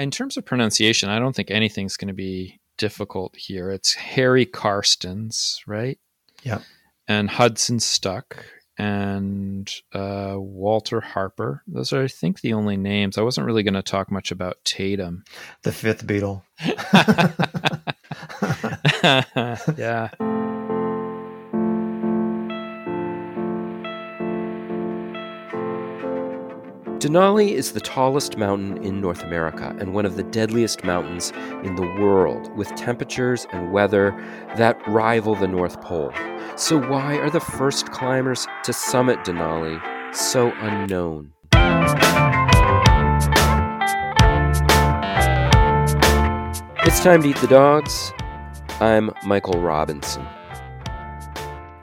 in terms of pronunciation, I don't think anything's going to be difficult here. It's Harry Karstens, right? Yeah. And Hudson Stuck and uh, Walter Harper. Those are, I think, the only names. I wasn't really going to talk much about Tatum. The fifth Beatle. yeah. Denali is the tallest mountain in North America and one of the deadliest mountains in the world, with temperatures and weather that rival the North Pole. So, why are the first climbers to summit Denali so unknown? It's time to eat the dogs. I'm Michael Robinson.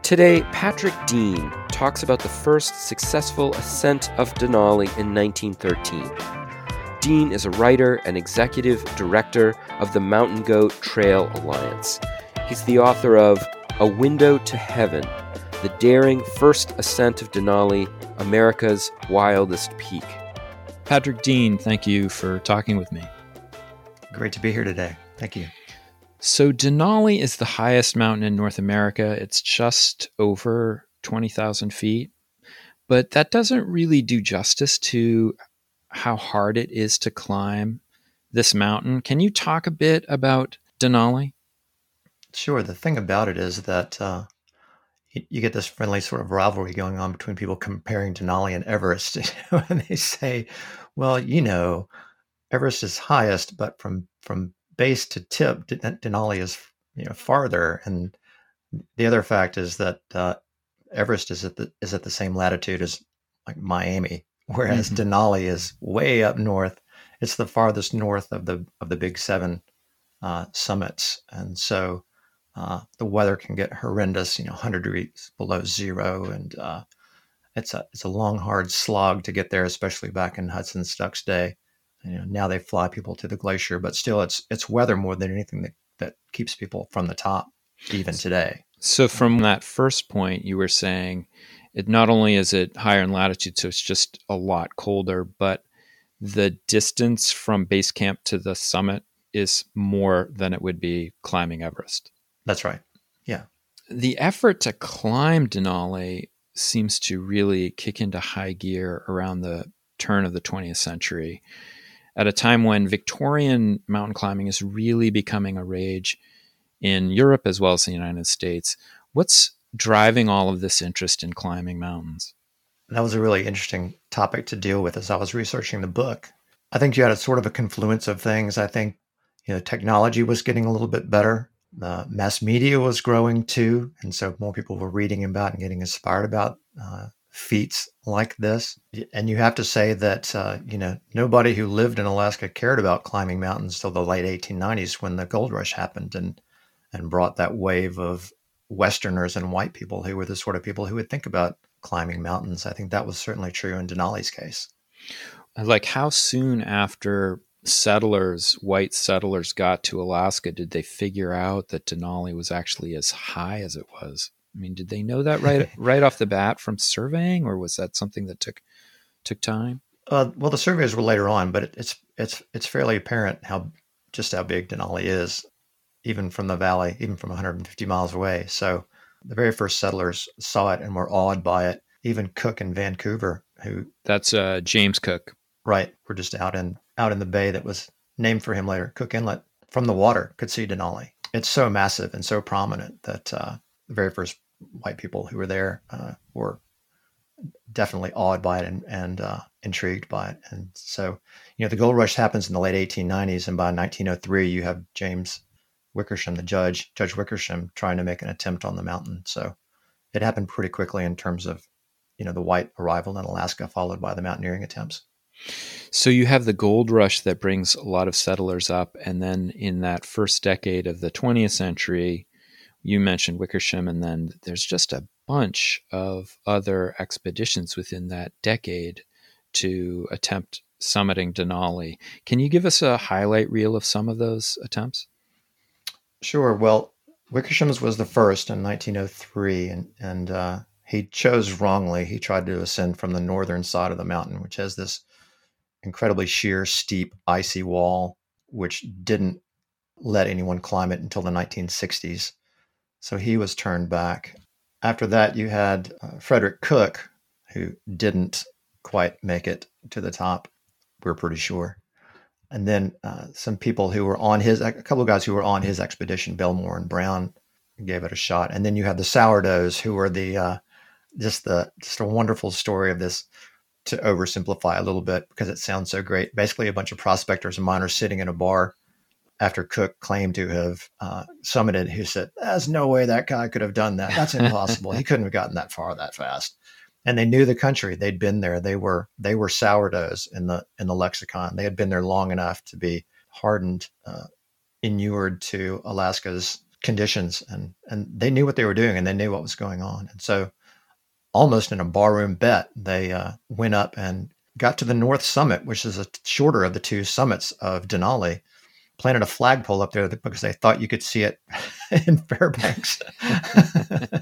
Today, Patrick Dean talks about the first successful ascent of Denali in 1913. Dean is a writer and executive director of the Mountain Goat Trail Alliance. He's the author of A Window to Heaven The Daring First Ascent of Denali, America's Wildest Peak. Patrick Dean, thank you for talking with me. Great to be here today. Thank you. So, Denali is the highest mountain in North America. It's just over 20,000 feet. But that doesn't really do justice to how hard it is to climb this mountain. Can you talk a bit about Denali? Sure. The thing about it is that uh, you, get this friendly sort of rivalry going on between people comparing Denali and Everest. and they say, well, you know, Everest is highest, but from, from base to tip, Denali is you know farther. And the other fact is that uh, Everest is at the is at the same latitude as like Miami, whereas mm-hmm. Denali is way up north. It's the farthest north of the of the big seven uh, summits, and so uh, the weather can get horrendous. You know, 100 degrees below zero, and uh, it's a it's a long, hard slog to get there, especially back in Hudson Stuck's day. You know, now they fly people to the glacier, but still, it's it's weather more than anything that that keeps people from the top, even today. So, from that first point, you were saying it not only is it higher in latitude, so it's just a lot colder, but the distance from base camp to the summit is more than it would be climbing Everest. That's right. Yeah. The effort to climb Denali seems to really kick into high gear around the turn of the 20th century, at a time when Victorian mountain climbing is really becoming a rage in Europe as well as the United States. What's driving all of this interest in climbing mountains? That was a really interesting topic to deal with as I was researching the book. I think you had a sort of a confluence of things. I think you know technology was getting a little bit better. Mass media was growing too, and so more people were reading about and getting inspired about uh, feats like this. And you have to say that uh, you know nobody who lived in Alaska cared about climbing mountains till the late 1890s when the gold rush happened, and and brought that wave of Westerners and white people who were the sort of people who would think about climbing mountains. I think that was certainly true in Denali's case. Like, how soon after settlers, white settlers, got to Alaska, did they figure out that Denali was actually as high as it was? I mean, did they know that right right off the bat from surveying, or was that something that took took time? Uh, well, the surveys were later on, but it, it's it's it's fairly apparent how just how big Denali is even from the valley, even from 150 miles away. So the very first settlers saw it and were awed by it. Even Cook in Vancouver, who that's uh, James Cook, right? We're just out in out in the bay that was named for him later, Cook Inlet. From the water, could see Denali. It's so massive and so prominent that uh, the very first white people who were there uh, were definitely awed by it and, and uh, intrigued by it. And so, you know, the gold rush happens in the late 1890s, and by 1903, you have James Wickersham, the judge, Judge Wickersham, trying to make an attempt on the mountain. So it happened pretty quickly in terms of, you know, the white arrival in Alaska, followed by the mountaineering attempts. So you have the gold rush that brings a lot of settlers up, and then in that first decade of the 20th century, you mentioned Wickersham, and then there's just a bunch of other expeditions within that decade to attempt summiting Denali. Can you give us a highlight reel of some of those attempts? Sure. Well, Wickersham's was the first in 1903, and and uh, he chose wrongly. He tried to ascend from the northern side of the mountain, which has this incredibly sheer, steep, icy wall, which didn't let anyone climb it until the 1960s. So he was turned back. After that, you had uh, Frederick Cook, who didn't quite make it to the top, we're pretty sure. And then uh, some people who were on his, a couple of guys who were on his expedition, Belmore and Brown, gave it a shot. And then you have the sourdoughs, who were the uh, just the just a wonderful story of this. To oversimplify a little bit because it sounds so great. Basically, a bunch of prospectors and miners sitting in a bar after Cook claimed to have uh, summited, who said, "There's no way that guy could have done that. That's impossible. he couldn't have gotten that far that fast." And they knew the country; they'd been there. They were they were sourdoughs in the in the lexicon. They had been there long enough to be hardened, uh, inured to Alaska's conditions, and and they knew what they were doing, and they knew what was going on. And so almost in a barroom bet, they uh, went up and got to the North Summit, which is a shorter of the two summits of Denali, planted a flagpole up there because they thought you could see it in Fairbanks.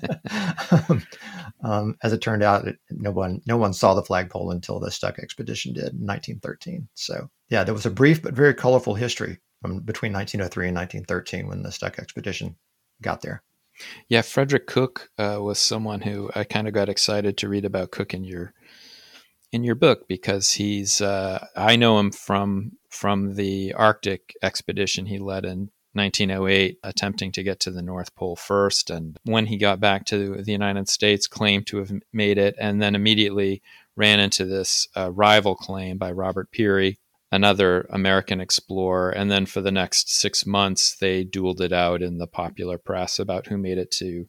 as it turned out, it, no one no one saw the flagpole until the Stuck expedition did in 1913. So yeah, there was a brief but very colorful history from between 1903 and 1913 when the Stuck expedition got there. Yeah, Frederick Cook uh, was someone who I kind of got excited to read about Cook in your in your book because he's uh, I know him from from the Arctic expedition he led in 1908, attempting to get to the North Pole first, and when he got back to the United States, claimed to have made it, and then immediately ran into this uh, rival claim by Robert Peary another American explorer. And then for the next six months, they dueled it out in the popular press about who made it to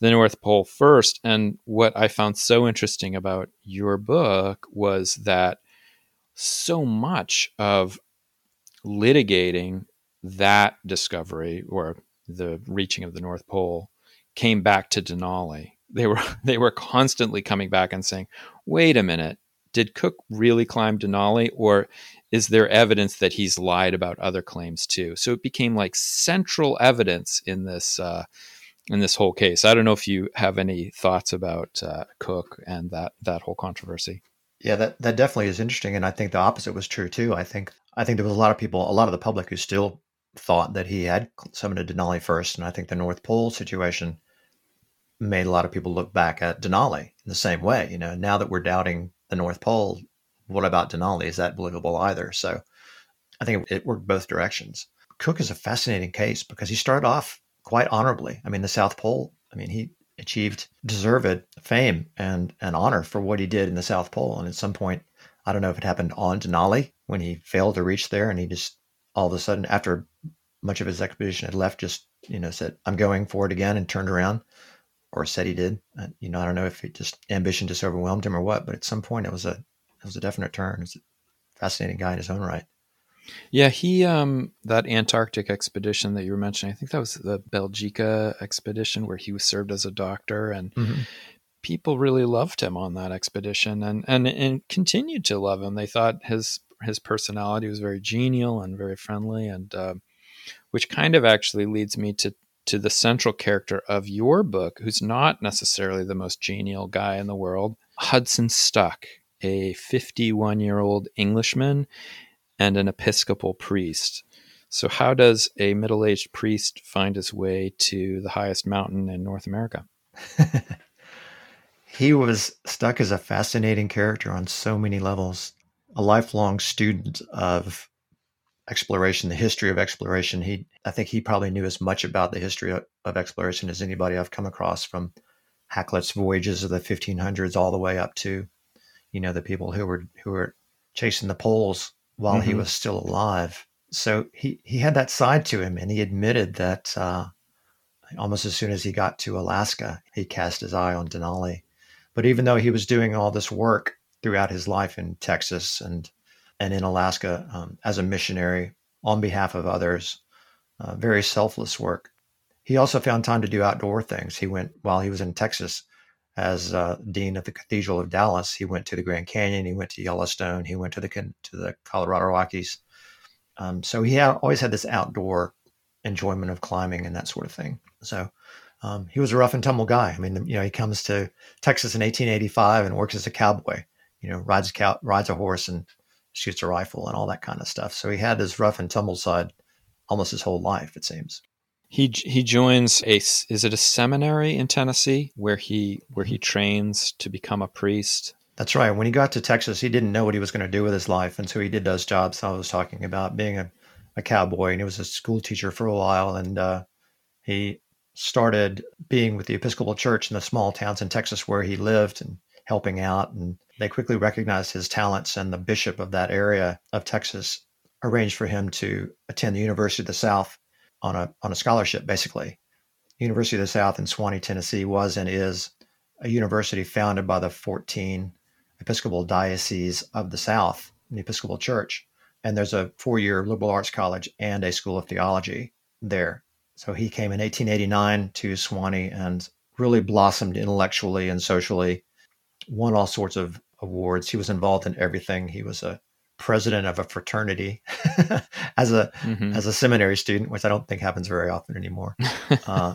the North Pole first. And what I found so interesting about your book was that so much of litigating that discovery or the reaching of the North Pole came back to Denali. They were they were constantly coming back and saying, "Wait a minute, did Cook really climb Denali, or is there evidence that he's lied about other claims too? So it became like central evidence in this uh, in this whole case. I don't know if you have any thoughts about uh, Cook and that that whole controversy. Yeah, that that definitely is interesting, and I think the opposite was true too. I think I think there was a lot of people, a lot of the public, who still thought that he had summoned Denali first, and I think the North Pole situation made a lot of people look back at Denali in the same way. You know, now that we're doubting the North Pole, what about Denali? Is that believable either? So I think it worked both directions. Cook is a fascinating case because he started off quite honorably. I mean, the South Pole, I mean, he achieved deserved fame and, and honor for what he did in the South Pole. And at some point, I don't know if it happened on Denali when he failed to reach there and he just all of a sudden, after much of his expedition had left, just, you know, said, I'm going for it again and turned around or said he did. You know, I don't know if it just ambition just overwhelmed him or what, but at some point it was a it was a definite turn. It's a fascinating guy in his own right. Yeah, he um that Antarctic expedition that you were mentioning, I think that was the Belgica expedition where he was served as a doctor and mm-hmm. people really loved him on that expedition and, and and continued to love him. They thought his his personality was very genial and very friendly and uh, which kind of actually leads me to to the central character of your book who's not necessarily the most genial guy in the world, Hudson Stuck a 51 year old Englishman and an Episcopal priest. So, how does a middle aged priest find his way to the highest mountain in North America? he was stuck as a fascinating character on so many levels. A lifelong student of exploration, the history of exploration. He, I think, he probably knew as much about the history of, of exploration as anybody I've come across, from Hakluyt's voyages of the 1500s all the way up to you know, the people who were who were chasing the poles while mm-hmm. he was still alive. So he he had that side to him, and he admitted that uh, almost as soon as he got to Alaska, he cast his eye on Denali. But even though he was doing all this work throughout his life in Texas and and in Alaska um, as a missionary on behalf of others, uh, very selfless work. He also found time to do outdoor things. He went while he was in Texas as uh, dean of the Cathedral of Dallas. He went to the Grand Canyon. He went to Yellowstone. He went to the to the Colorado Rockies. Um, so he had, always had this outdoor enjoyment of climbing and that sort of thing. So um, he was a rough and tumble guy. I mean, you know, he comes to Texas in 1885 and works as a cowboy. You know, rides a cow, rides a horse, and shoots a rifle and all that kind of stuff. So he had his rough and tumble side almost his whole life, it seems. He he joins a is it a seminary in Tennessee where he where he trains to become a priest. That's right. When he got to Texas, he didn't know what he was going to do with his life, and so he did those jobs I was talking about, being a, a cowboy, and he was a school teacher for a while, and uh, he started being with the Episcopal Church in the small towns in Texas where he lived and helping out. And they quickly recognized his talents, and the bishop of that area of Texas arranged for him to attend the University of the South on a on a scholarship, basically. University of the South in Sewanee, Tennessee, was and is a university founded by the 14 Episcopal dioceses of the South, the Episcopal Church, and there's a four-year liberal arts college and a school of theology there. So he came in 1889 to Sewanee and really blossomed intellectually and socially, won all sorts of awards. He was involved in everything. He was a president of a fraternity as a mm-hmm. as a seminary student, which I don't think happens very often anymore. uh,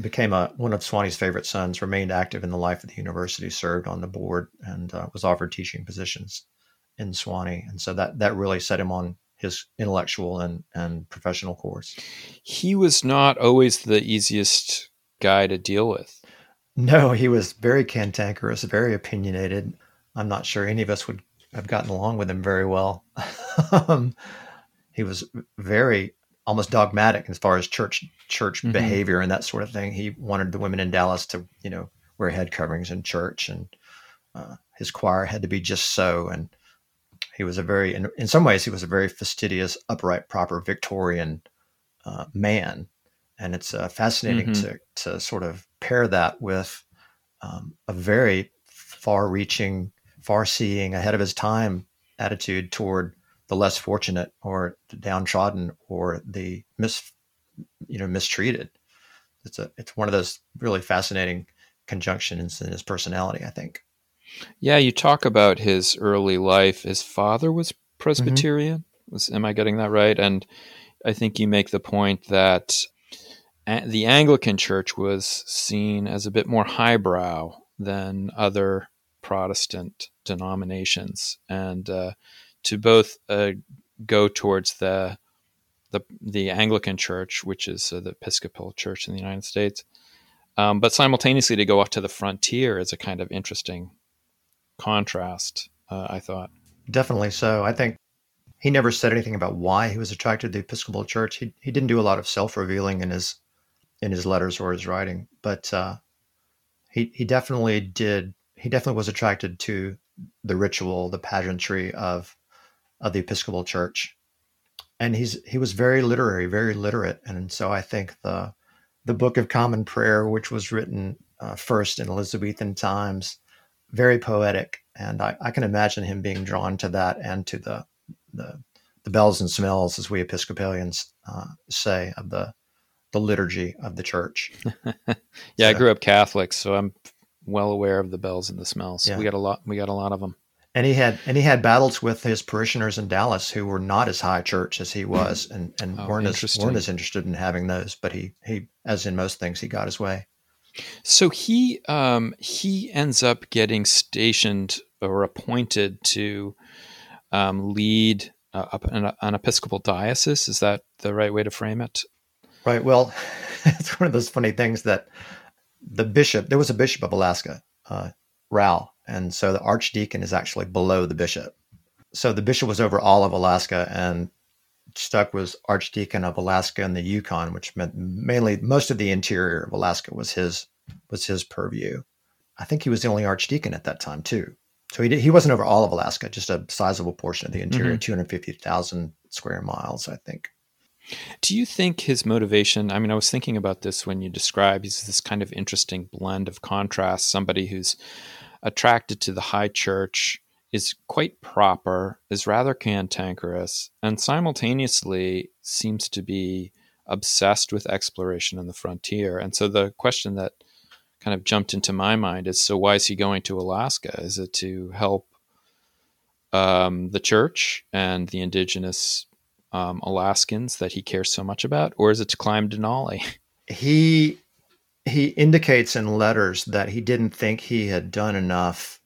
became a one of Sewanee's favorite sons. Remained active in the life of the university. Served on the board and uh, was offered teaching positions in Sewanee, and so that that really set him on his intellectual and and professional course. He was not always the easiest guy to deal with. No, he was very cantankerous, very opinionated. I'm not sure any of us would have gotten along with him very well. um, he was very almost dogmatic as far as church church mm-hmm. behavior and that sort of thing. He wanted the women in Dallas to you know wear head coverings in church, and uh, his choir had to be just so. And he was a very in, in some ways he was a very fastidious, upright, proper Victorian uh, man. And it's uh, fascinating mm-hmm. to to sort of pair that with um, a very far-reaching far seeing, ahead of his time attitude toward the less fortunate or the downtrodden or the mis, you know, mistreated. It's a it's one of those really fascinating conjunctions in his personality, I think. Yeah, you talk about his early life. His father was Presbyterian. Mm-hmm. Was am I getting that right? And I think you make the point that the Anglican Church was seen as a bit more highbrow than other Protestant denominations, and uh, to both uh, go towards the, the the Anglican Church, which is uh, the Episcopal Church in the United States, um, but simultaneously to go off to the frontier is a kind of interesting contrast. Uh, I thought definitely so. I think he never said anything about why he was attracted to the Episcopal Church. He he didn't do a lot of self revealing in his in his letters or his writing, but uh, he he definitely did he definitely was attracted to the ritual, the pageantry of of the Episcopal Church, and he's he was very literary, very literate, and so I think the the Book of Common Prayer, which was written uh, first in Elizabethan times, very poetic, and I, I, can imagine him being drawn to that and to the the, the bells and smells, as we Episcopalians uh, say, of the the liturgy of the church. yeah, so, I grew up Catholic, so I'm well aware of the bells and the smells. Yeah. We got a lot. We got a lot of them. And he had and he had battles with his parishioners in Dallas who were not as high church as he was, and and oh, weren't as weren't as interested in having those. But he he, as in most things, he got his way. So he um, he ends up getting stationed or appointed to um, lead uh, an, an Episcopal diocese. Is that the right way to frame it? Right. Well, it's one of those funny things that the bishop, there was a bishop of Alaska, uh, Rowe, and so the archdeacon is actually below the bishop. So the bishop was over all of Alaska, and Stuck was archdeacon of Alaska and the Yukon, which meant mainly most of the interior of Alaska was his was his purview. I think he was the only archdeacon at that time too. So he did, he wasn't over all of Alaska, just a sizable portion of the interior, mm-hmm. two hundred fifty thousand square miles, I think. Do you think his motivation? I mean, I was thinking about this when you describe he's this kind of interesting blend of contrast. Somebody who's attracted to the high church, is quite proper, is rather cantankerous, and simultaneously seems to be obsessed with exploration in the frontier. And so the question that kind of jumped into my mind is so why is he going to Alaska? Is it to help um, the church and the indigenous um, Alaskans that he cares so much about, or is it to climb Denali? He he indicates in letters that he didn't think he had done enough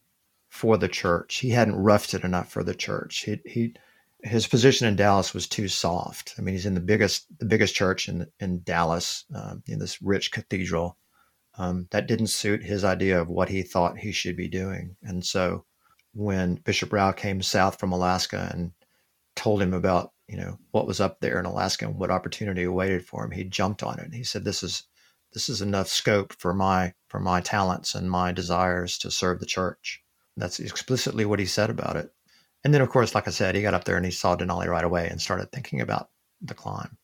for the church. He hadn't roughed it enough for the church. He, he his position in Dallas was too soft. I mean, he's in the biggest the biggest church in in Dallas, uh, in this rich cathedral. Um, that didn't suit his idea of what he thought he should be doing. And so, when Bishop Rowe came south from Alaska and told him about you know what was up there in Alaska and what opportunity awaited for him, he jumped on it. He said, "This is this is enough scope for my for my talents and my desires to serve the church." That's explicitly what he said about it. And then, of course, like I said, he got up there and he saw Denali right away and started thinking about the climb.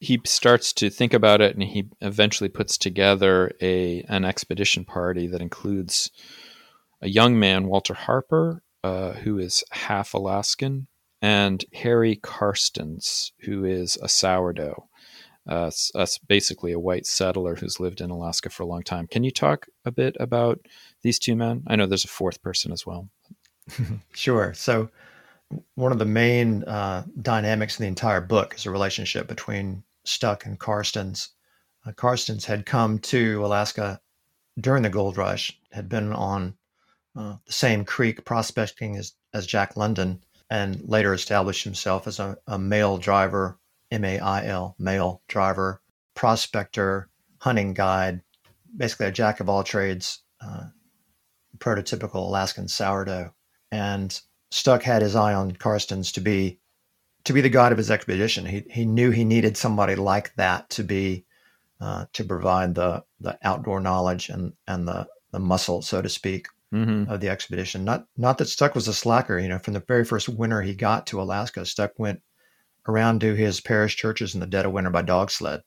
He starts to think about it, and he eventually puts together a an expedition party that includes a young man, Walter Harper, uh, who is half Alaskan, and Harry Karstens, who is a sourdough. Uh, basically a white settler who's lived in Alaska for a long time. Can you talk a bit about these two men? I know there's a fourth person as well. sure. So, one of the main uh, dynamics in the entire book is a relationship between Stuck and Karstens. Uh, Karstens had come to Alaska during the gold rush, had been on uh, the same creek prospecting as, as Jack London, and later established himself as a, a mail driver, M A I L, mail driver, prospector, hunting guide, basically a jack of all trades, uh, prototypical Alaskan sourdough and Stuck had his eye on Karstens to be to be the god of his expedition. He he knew he needed somebody like that to be uh, to provide the the outdoor knowledge and and the the muscle, so to speak, mm-hmm. of the expedition. Not not that Stuck was a slacker. You know, from the very first winter he got to Alaska, Stuck went around to his parish churches in the dead of winter by dog sled.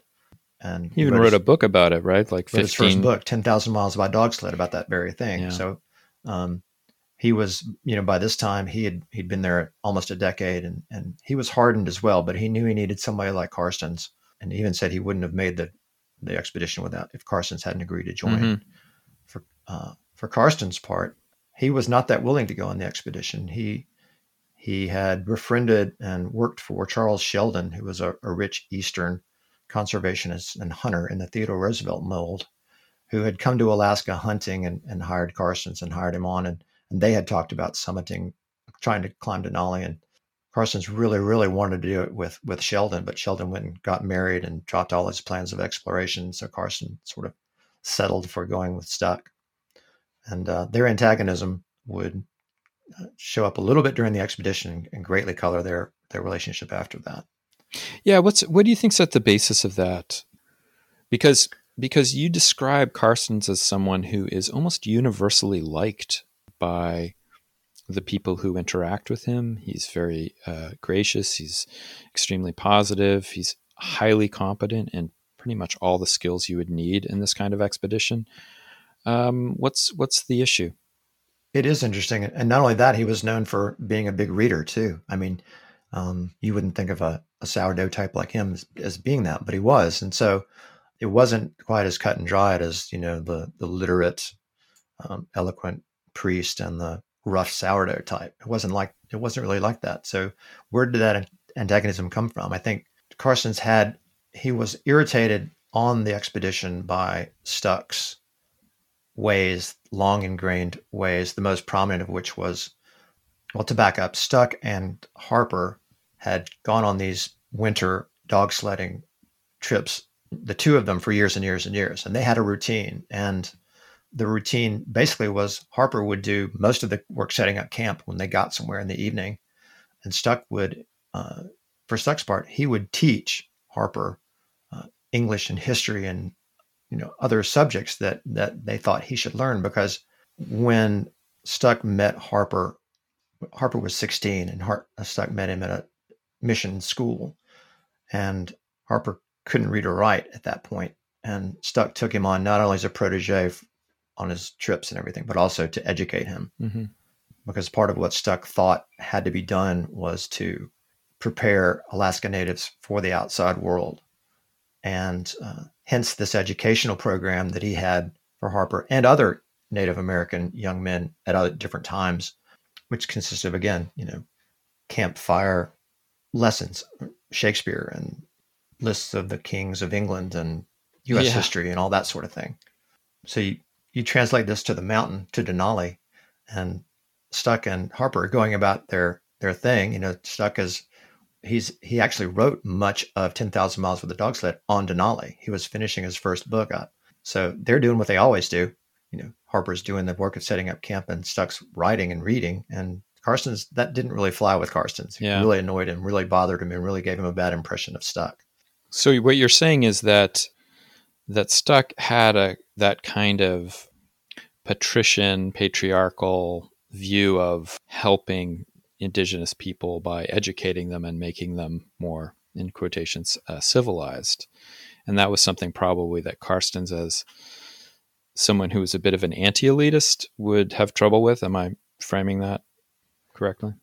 And he even wrote, his, a book about it, right? Like 15... his first book, Ten Thousand Miles by Dog Sled, about that very thing. Yeah. So um, he was, you know, by this time he had he'd been there almost a decade, and and he was hardened as well. But he knew he needed somebody like Karstens, and he even said he wouldn't have made the the expedition without if Karstens hadn't agreed to join. Mm-hmm. For uh, for Karstens' part, he was not that willing to go on the expedition. He he had befriended and worked for Charles Sheldon, who was a, a rich Eastern conservationist and hunter in the Theodore Roosevelt mold, who had come to Alaska hunting and, and hired Karstens and hired him on. And and they had talked about summiting, trying to climb Denali. And Karstens really, really wanted to do it with with Sheldon, but Sheldon went and got married and dropped all his plans of exploration. So Karstens sort of settled for going with Stuck, and uh, their antagonism would uh, show up a little bit during the expedition and greatly color their their relationship after that. Yeah, what's what do you think's at the basis of that? Because because you describe Karstens as someone who is almost universally liked by the people who interact with him. He's very uh, gracious. He's extremely positive. He's highly competent in pretty much all the skills you would need in this kind of expedition. Um, what's what's the issue? It is interesting, and not only that, he was known for being a big reader too. I mean, um, you wouldn't think of a, a sourdough type like him as, as, being that, but he was, and so it wasn't quite as cut and dried as you know the the literate, um, eloquent priest and the rough sourdough type. It wasn't like it wasn't really like that. So where did that antagonism come from? I think Karstens had he was irritated on the expedition by Stuck's ways, long ingrained ways, the most prominent of which was well to back up, Stuck and Harper had gone on these winter dog sledding trips, the two of them for years and years and years, and they had a routine. And the routine basically was Harper would do most of the work setting up camp when they got somewhere in the evening, and Stuck would, uh, for Stuck's part, he would teach Harper uh, English and history and you know other subjects that that they thought he should learn because when Stuck met Harper, Harper was 16 and uh, Stuck met him at a mission school, and Harper couldn't read or write at that point, and Stuck took him on not only as a protege on his trips and everything, but also to educate him. Mm-hmm. Because part of what Stuck thought had to be done was to prepare Alaska Natives for the outside world. And uh, hence this educational program that he had for Harper and other Native American young men at other different times, which consisted of, again, you know, campfire lessons, Shakespeare and lists of the kings of England and U.S. Yeah. history and all that sort of thing. So you, you translate this to the mountain to Denali, and Stuck and Harper going about their their thing. You know, Stuck is he's he actually wrote much of 10,000 Miles with the Dog Sled on Denali. He was finishing his first book up. So they're doing what they always do. You know, Harper's doing the work of setting up camp and Stuck's writing and reading. And Karstens, that didn't really fly with Karstens. He Yeah. really annoyed him, really bothered him, and really gave him a bad impression of Stuck. So what you're saying is that that Stuck had a that kind of patrician patriarchal view of helping indigenous people by educating them and making them more in quotations uh, civilized and that was something probably that Karstens as someone who was a bit of an anti-elitist would have trouble with am i framing that correctly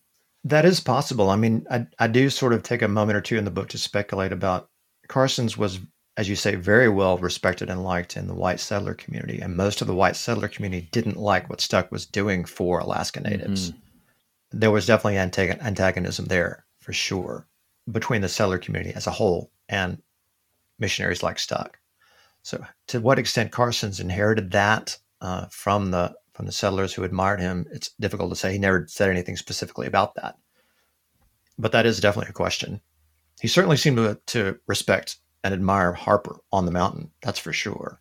That is possible. I mean, I, I do sort of take a moment or two in the book to speculate about Karstens was, as you say, very well respected and liked in the white settler community. And most of the white settler community didn't like what Stuck was doing for Alaska Natives. There was definitely antagonism there for sure between the settler community as a whole and missionaries like Stuck. So, to what extent Karstens inherited that uh, from the from the settlers who admired him, it's difficult to say. He never said anything specifically about that, but that is definitely a question. He certainly seemed to, to respect and admire Harper on the mountain. That's for sure.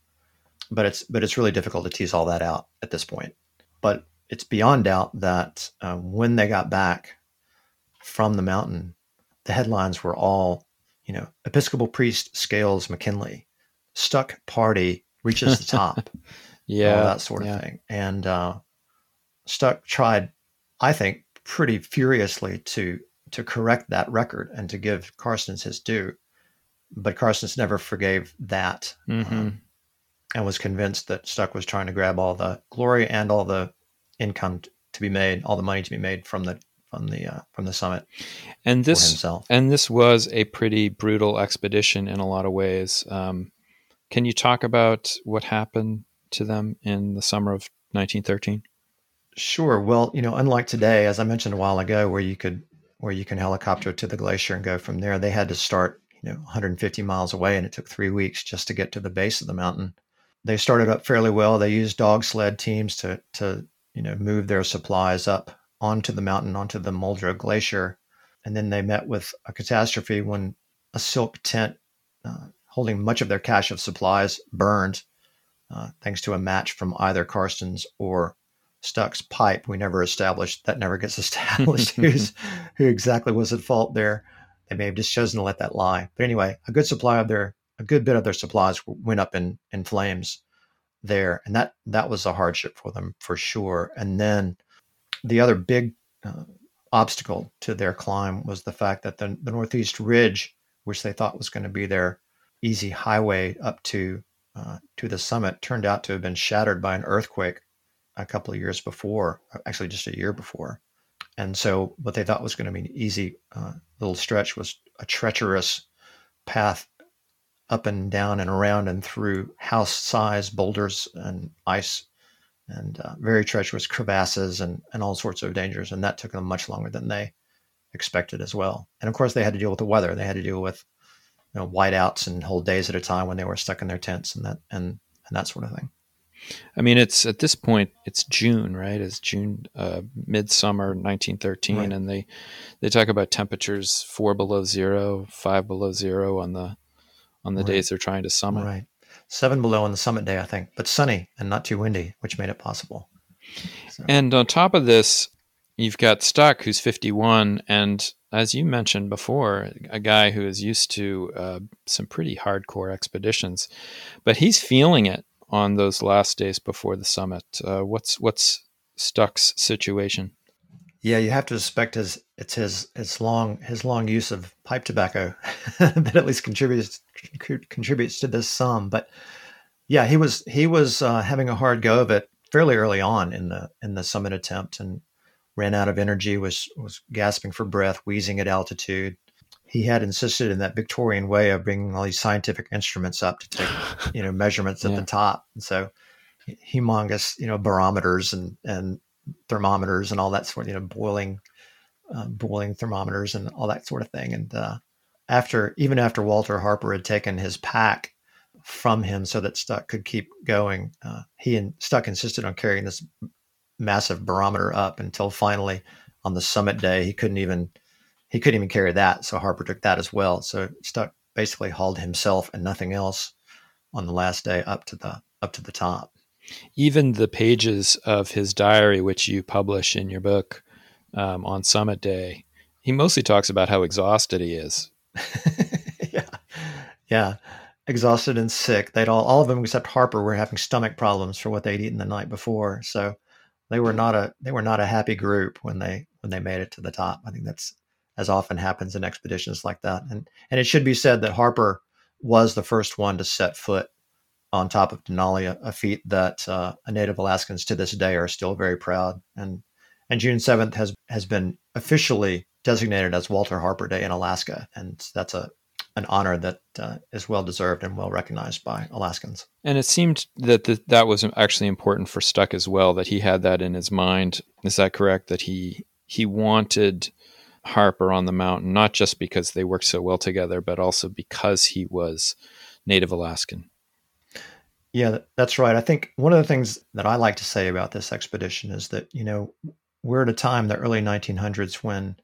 But it's but it's really difficult to tease all that out at this point. But it's beyond doubt that uh, when they got back from the mountain, the headlines were all, you know, Episcopal priest scales McKinley, stuck party reaches the top, yeah all that sort of yeah. thing. And uh, Stuck tried, I think, pretty furiously to to correct that record and to give Karstens his due, but Karstens never forgave that um, and was convinced that Stuck was trying to grab all the glory and all the income to be made, all the money to be made from the from the uh, from the summit and this. And this was a pretty brutal expedition in a lot of ways. Um, can you talk about what happened to them in the summer of 1913? Sure. Well, you know, unlike today, as I mentioned a while ago, where you could where you can helicopter to the glacier and go from there, they had to start, you know, 150 miles away, and it took three weeks just to get to the base of the mountain. They started up fairly well. They used dog sled teams to to you know move their supplies up onto the mountain, onto the Muldrow Glacier, and then they met with a catastrophe when a silk tent uh, holding much of their cache of supplies burned, uh, thanks to a match from either Karstens or Stuck's pipe. We never established that never gets established who's who exactly was at fault there. They may have just chosen to let that lie. But anyway, a good supply of their a good bit of their supplies went up in in flames there, and that that was a hardship for them for sure. And then the other big uh, obstacle to their climb was the fact that the, the northeast ridge, which they thought was going to be their easy highway up to uh, to the summit, turned out to have been shattered by an earthquake a couple of years before, actually just a year before. And so, what they thought was going to be an easy uh, little stretch was a treacherous path up and down and around and through house size boulders and ice and uh, very treacherous crevasses and, and all sorts of dangers. And that took them much longer than they expected as well. And of course, they had to deal with the weather. They had to deal with you know, whiteouts and whole days at a time when they were stuck in their tents and that and and that sort of thing. I mean, it's at this point, it's June, right? It's June, uh, midsummer 1913, Right. and they they talk about temperatures four below zero, five below zero on the on the Right. days they're trying to summit. Right. Seven below on the summit day, I think, but sunny and not too windy, which made it possible. So, And on top of this, you've got Stuck, who's 51, and as you mentioned before, a guy who is used to uh, some pretty hardcore expeditions, but he's feeling it on those last days before the summit. Uh, what's what's Stuck's situation? Yeah, you have to suspect his it's his his long his long use of pipe tobacco that at least contributes contributes to this sum. But yeah, he was he was uh, having a hard go of it fairly early on in the in the summit attempt and ran out of energy, was was gasping for breath, wheezing at altitude. He had insisted in that Victorian way of bringing all these scientific instruments up to take you know measurements at Yeah. the top, and so humongous you know barometers and and thermometers and all that sort of you know boiling uh, boiling thermometers and all that sort of thing. And uh, after even after Walter Harper had taken his pack from him so that Stuck could keep going, uh, he and Stuck insisted on carrying this massive barometer up until finally on the summit day he couldn't even he couldn't even carry that. So Harper took that as well. So Stuck basically hauled himself and nothing else on the last day up to the up to the top. Even the pages of his diary, which you publish in your book um, on Summit Day, he mostly talks about how exhausted he is. yeah, yeah, exhausted and sick. They'd all all of them except Harper were having stomach problems for what they'd eaten the night before. So they were not a they were not a happy group when they when they made it to the top. I think that's as often happens in expeditions like that. And and it should be said that Harper was the first one to set foot on top of Denali, a, a feat that uh, Native Alaskans to this day are still very proud. And and June seventh has has been officially designated as Walter Harper Day in Alaska, and that's a an honor that uh, is well deserved and well recognized by Alaskans. And it seemed that that was actually important for Stuck as well. That he had that in his mind. Is that correct? That he he wanted Harper on the mountain, not just because they worked so well together, but also because he was Native Alaskan. Yeah, that's right. I think one of the things that I like to say about this expedition is that, you know, we're at a time, the early 1900s, when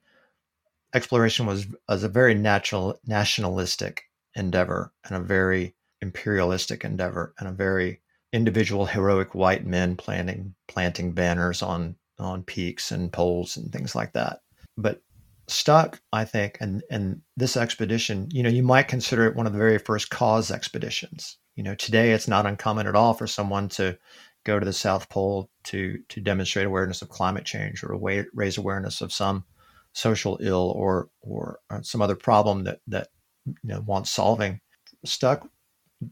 exploration was, was a very natural, nationalistic endeavor and a very imperialistic endeavor and a very individual heroic white men planting planting banners on on peaks and poles and things like that. But Stuck, I think, and and this expedition, you know, you might consider it one of the very first cause expeditions. You know, today it's not uncommon at all for someone to go to the South Pole to to demonstrate awareness of climate change or raise awareness of some social ill or or uh, some other problem that that you know wants solving. Stuck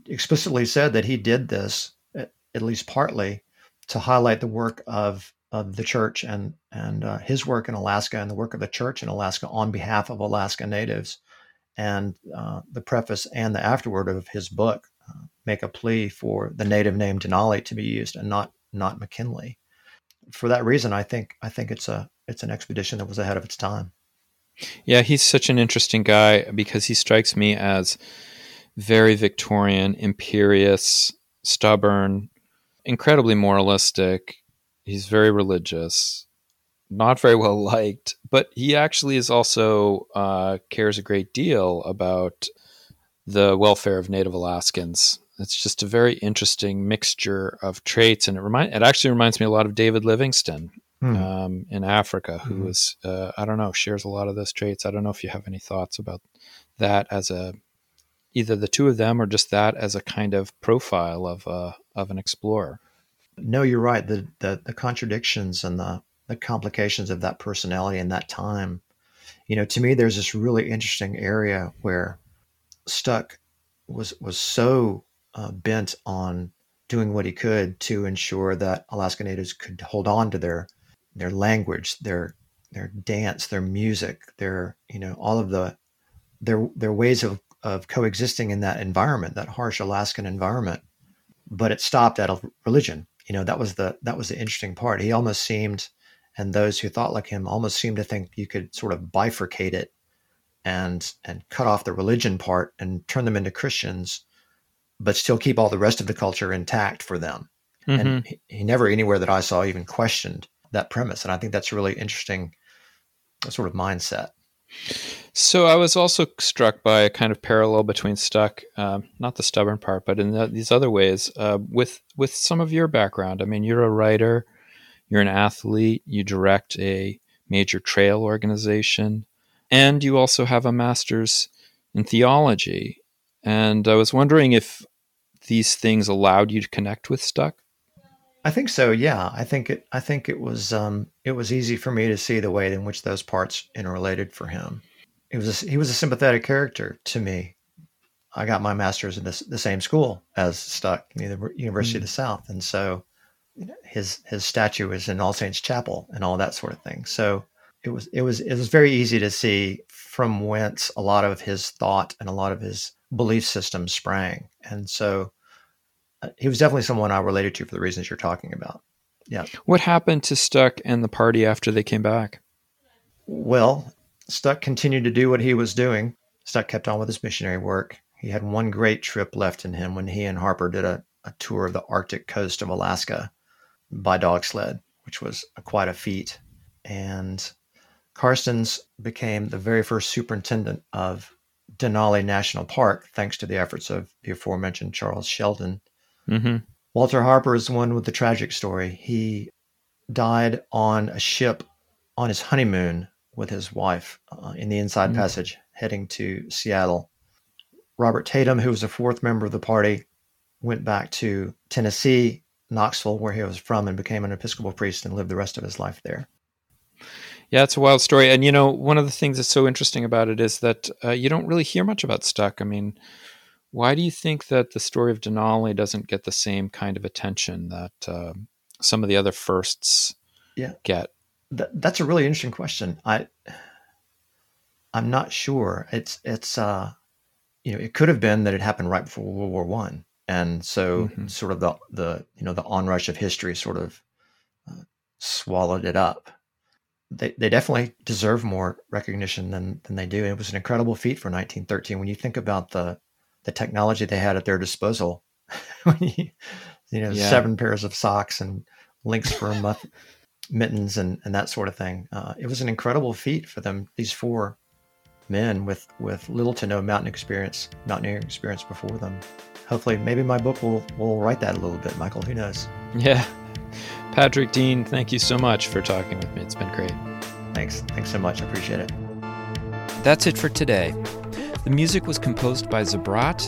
explicitly said that he did this at, at least partly to highlight the work of of the church and and uh, his work in Alaska and the work of the church in Alaska on behalf of Alaska Natives. And uh, the preface and the afterword of his book make a plea for the native name Denali to be used and not not McKinley. For that reason, I think I think it's a it's an expedition that was ahead of its time. Yeah, he's such an interesting guy because he strikes me as very Victorian, imperious, stubborn, incredibly moralistic, He's very religious, not very well liked, but he actually is also uh, cares a great deal about the welfare of Native Alaskans. It's just a very interesting mixture of traits, and it remind it actually reminds me a lot of David Livingstone hmm. um, in Africa, who hmm. is uh, I don't know shares a lot of those traits. I don't know if you have any thoughts about that as a either the two of them or just that as a kind of profile of uh, of an explorer no, you're right. The, the, the contradictions and the, the complications of that personality and that time. You know, to me, there's this really interesting area where Stuck was was so uh, bent on doing what he could to ensure that Alaska Natives could hold on to their their language, their their dance, their music, their you know all of the their their ways of of coexisting in that environment, that harsh Alaskan environment. But it stopped at religion you know that was the that was the interesting part he almost seemed and those who thought like him almost seemed to think you could sort of bifurcate it and and cut off the religion part and turn them into christians but still keep all the rest of the culture intact for them mm-hmm. and he, he, never anywhere that i saw even questioned that premise and i think that's a really interesting sort of mindset so I was also struck by a kind of parallel between Stuck, um, not the stubborn part, but in the, these other ways, uh, with with some of your background. I mean, you're a writer, you're an athlete, you direct a major trail organization, and you also have a master's in theology. And I was wondering if these things allowed you to connect with Stuck. I think so. Yeah, I think it. I think it was. Um, it was easy for me to see the way in which those parts interrelated for him. It was. A, he was a sympathetic character to me. I got my master's in this, the same school as Stuck, the University mm. of the South, and so you know, his his statue is in All Saints Chapel and all that sort of thing. So it was it was it was very easy to see from whence a lot of his thought and a lot of his belief system sprang, and so uh, he was definitely someone I related to for the reasons you're talking about. Yeah. What happened to Stuck and the party after they came back? Well, Stuck continued to do what he was doing. Stuck kept on with his missionary work. He had one great trip left in him when he and Harper did a, a tour of the Arctic coast of Alaska by dog sled. which was a, quite a feat. And Karstens became the very first superintendent of Denali National Park, thanks to the efforts of the aforementioned Charles Sheldon. Mm-hmm. Walter Harper is the one with the tragic story. He died on a ship on his honeymoon with his wife uh, in the Inside mm-hmm. Passage, heading to Seattle. Robert Tatum, who was a fourth member of the party, went back to Tennessee, Knoxville, where he was from, and became an Episcopal priest and lived the rest of his life there. Yeah, it's a wild story. And, you know, one of the things that's so interesting about it is that uh, you don't really hear much about Stuck. I mean, why do you think that the story of Denali doesn't get the same kind of attention that uh, some of the other firsts yeah. get? Th- that's a really interesting question. I, I'm not sure. It's, it's, uh, you know, it could have been that it happened right before World War One, and so mm-hmm. sort of the the you know the onrush of history sort of uh, swallowed it up they, they definitely deserve more recognition than than they do. It was an incredible feat for 1913 when you think about the the technology they had at their disposal. you, you, know, yeah. seven pairs of socks and lynx for a muff, mittens and and that sort of thing. Uh, it was an incredible feat for them. These four men with with little to no mountain experience, mountaineering experience before them. Hopefully, maybe my book will will right that a little bit, Michael. Who knows? Yeah, Patrick Dean, thank you so much for talking with me. It's been great. Thanks. Thanks so much. I appreciate it. That's it for today. The music was composed by Zabrat.